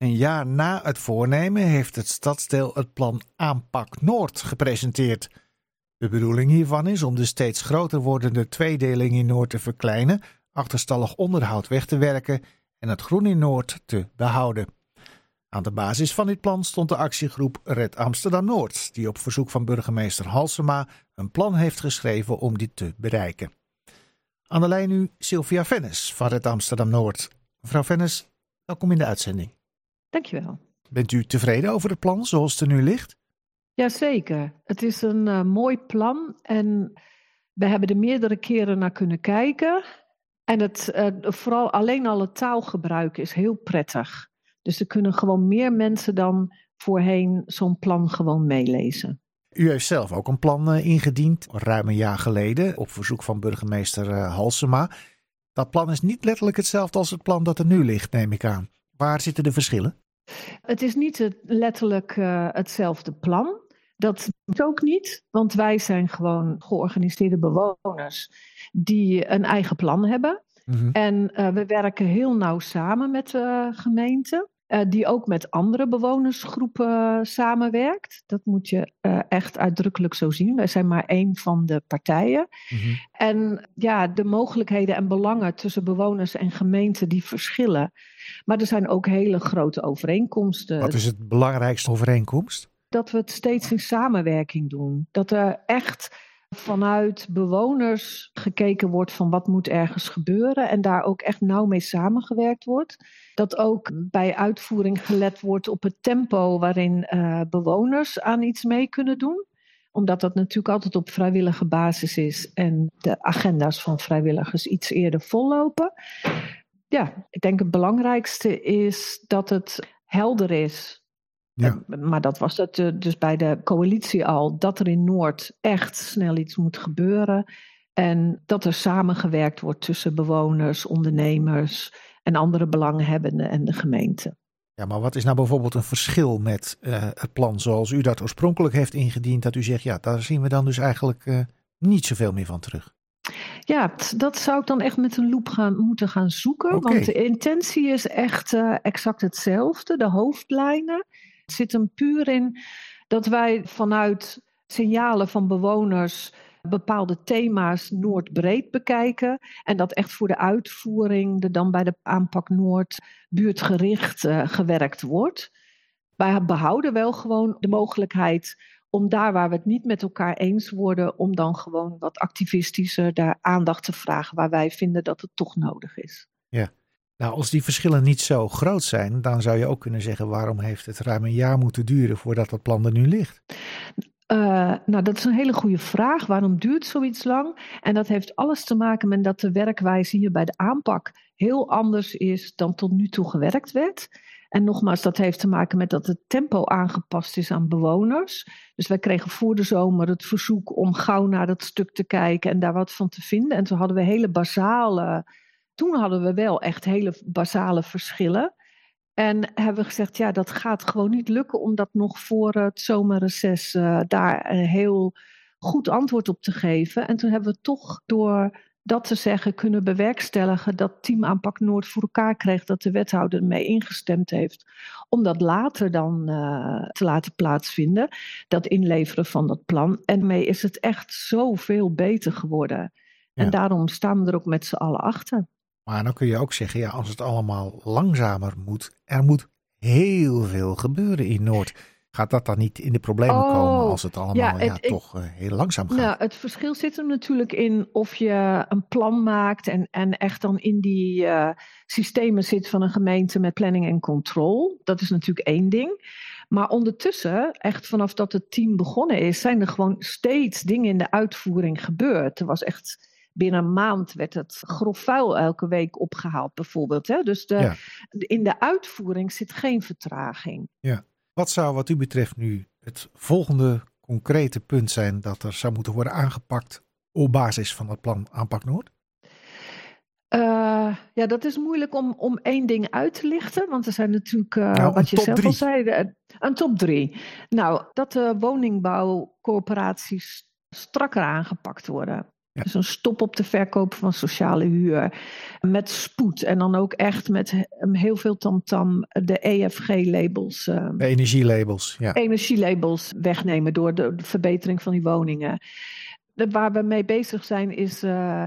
Een jaar na het voornemen heeft het stadsdeel het plan Aanpak Noord gepresenteerd. De bedoeling hiervan is om de steeds groter wordende tweedeling in Noord te verkleinen, achterstallig onderhoud weg te werken en het groen in Noord te behouden. Aan de basis van dit plan stond de actiegroep Red Amsterdam Noord, die op verzoek van burgemeester Halsema een plan heeft geschreven om dit te bereiken. Aan de lijn nu Sylvia Vennis van Red Amsterdam Noord. Mevrouw Vennis, welkom in de uitzending. Dankjewel. Bent u tevreden over het plan zoals het er nu ligt? Jazeker. Het is een uh, mooi plan en we hebben er meerdere keren naar kunnen kijken. En het, uh, vooral alleen al het taalgebruik is heel prettig. Dus er kunnen gewoon meer mensen dan voorheen zo'n plan gewoon meelezen. U heeft zelf ook een plan uh, ingediend, ruim een jaar geleden, op verzoek van burgemeester Halsema. Dat plan is niet letterlijk hetzelfde als het plan dat er nu ligt, neem ik aan. Waar zitten de verschillen? Het is niet het, letterlijk uh, hetzelfde plan. Dat is ook niet, want wij zijn gewoon georganiseerde bewoners die een eigen plan hebben. Mm-hmm. En uh, we werken heel nauw samen met de gemeente. Uh, die ook met andere bewonersgroepen samenwerkt. Dat moet je uh, echt uitdrukkelijk zo zien. Wij zijn maar één van de partijen. Mm-hmm. En ja, de mogelijkheden en belangen tussen bewoners en gemeenten die verschillen. Maar er zijn ook hele grote overeenkomsten. Wat is het belangrijkste overeenkomst? Dat we het steeds in samenwerking doen. Dat er echt vanuit bewoners gekeken wordt van wat moet ergens gebeuren en daar ook echt nauw mee samengewerkt wordt. Dat ook bij uitvoering gelet wordt op het tempo waarin uh, bewoners aan iets mee kunnen doen omdat dat natuurlijk altijd op vrijwillige basis is en de agenda's van vrijwilligers iets eerder vollopen. Ja, ik denk het belangrijkste is dat het helder is ja. Maar dat was het uh, dus bij de coalitie al, dat er in Noord echt snel iets moet gebeuren. En dat er samengewerkt wordt tussen bewoners, ondernemers en andere belanghebbenden en de gemeente. Ja, maar wat is nou bijvoorbeeld een verschil met uh, het plan zoals u dat oorspronkelijk heeft ingediend? Dat u zegt, ja, daar zien we dan dus eigenlijk uh, niet zoveel meer van terug. Ja, dat zou ik dan echt met een loep gaan, moeten gaan zoeken. Okay. Want de intentie is echt uh, exact hetzelfde. De hoofdlijnen. Het zit hem puur in dat wij vanuit signalen van bewoners bepaalde thema's Noordbreed bekijken. En dat echt voor de uitvoering er dan bij de aanpak Noord buurtgericht uh, gewerkt wordt. Wij behouden wel gewoon de mogelijkheid om daar waar we het niet met elkaar eens worden, om dan gewoon wat activistischer daar aandacht te vragen waar wij vinden dat het toch nodig is. Ja. Nou, als die verschillen niet zo groot zijn, dan zou je ook kunnen zeggen: waarom heeft het ruim een jaar moeten duren voordat dat plan er nu ligt? Uh, nou, dat is een hele goede vraag. Waarom duurt zoiets lang? En dat heeft alles te maken met dat de werkwijze hier bij de aanpak heel anders is dan tot nu toe gewerkt werd. En nogmaals, dat heeft te maken met dat het tempo aangepast is aan bewoners. Dus wij kregen voor de zomer het verzoek om gauw naar dat stuk te kijken en daar wat van te vinden. En toen hadden we hele basale toen hadden we wel echt hele basale verschillen. En hebben we gezegd, ja, dat gaat gewoon niet lukken om dat nog voor het zomerreces uh, daar een heel goed antwoord op te geven. En toen hebben we toch door dat te zeggen kunnen bewerkstelligen dat Team Aanpak Noord voor elkaar kreeg, dat de wethouder mee ingestemd heeft, om dat later dan uh, te laten plaatsvinden, dat inleveren van dat plan. En mee is het echt zoveel beter geworden. Ja. En daarom staan we er ook met z'n allen achter. Maar dan kun je ook zeggen, ja, als het allemaal langzamer moet, er moet heel veel gebeuren in Noord. Gaat dat dan niet in de problemen oh, komen als het allemaal ja, het, ja, toch uh, heel langzaam gaat? Nou, het verschil zit er natuurlijk in of je een plan maakt en, en echt dan in die uh, systemen zit van een gemeente met planning en control. Dat is natuurlijk één ding. Maar ondertussen, echt vanaf dat het team begonnen is, zijn er gewoon steeds dingen in de uitvoering gebeurd. Er was echt binnen een maand werd het grof vuil elke week opgehaald, bijvoorbeeld. Hè? Dus de, ja. in de uitvoering zit geen vertraging. Ja. Wat zou wat u betreft nu het volgende concrete punt zijn dat er zou moeten worden aangepakt op basis van het plan Aanpak Noord? Uh, ja, dat is moeilijk om, om één ding uit te lichten. Want er zijn natuurlijk, uh, nou, wat je zelf drie. al zei, een top drie. Nou, dat de woningbouwcorporaties strakker aangepakt worden. Dus een stop op de verkoop van sociale huur. Met spoed en dan ook echt met heel veel tamtam de EFG-labels. De energielabels, ja. Energielabels wegnemen door de, verbetering van die woningen. waar we mee bezig zijn is uh,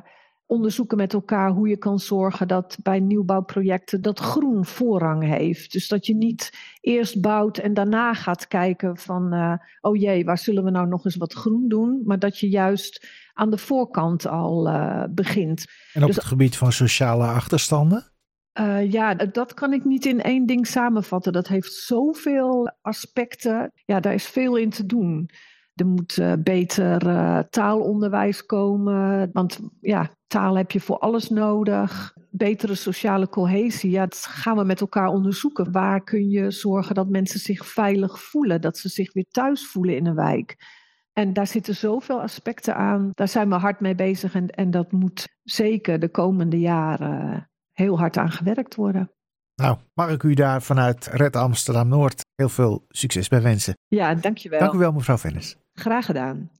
onderzoeken met elkaar hoe je kan zorgen dat bij nieuwbouwprojecten dat groen voorrang heeft. Dus dat je niet eerst bouwt en daarna gaat kijken van, uh, oh jee, waar zullen we nou nog eens wat groen doen? Maar dat je juist aan de voorkant al uh, begint. En op dus, het gebied van sociale achterstanden? Uh, ja, dat kan ik niet in één ding samenvatten. Dat heeft zoveel aspecten. Ja, daar is veel in te doen. Er moet uh, beter uh, taalonderwijs komen. Want ja, taal heb je voor alles nodig. Betere sociale cohesie. Ja, dat gaan we met elkaar onderzoeken. Waar kun je zorgen dat mensen zich veilig voelen? Dat ze zich weer thuis voelen in een wijk. En daar zitten zoveel aspecten aan. Daar zijn we hard mee bezig. En, en dat moet zeker de komende jaren heel hard aan gewerkt worden. Nou, mag ik u daar vanuit Red Amsterdam Noord heel veel succes bij wensen. Ja, dankjewel. Dank u wel, mevrouw Vennis. Graag gedaan.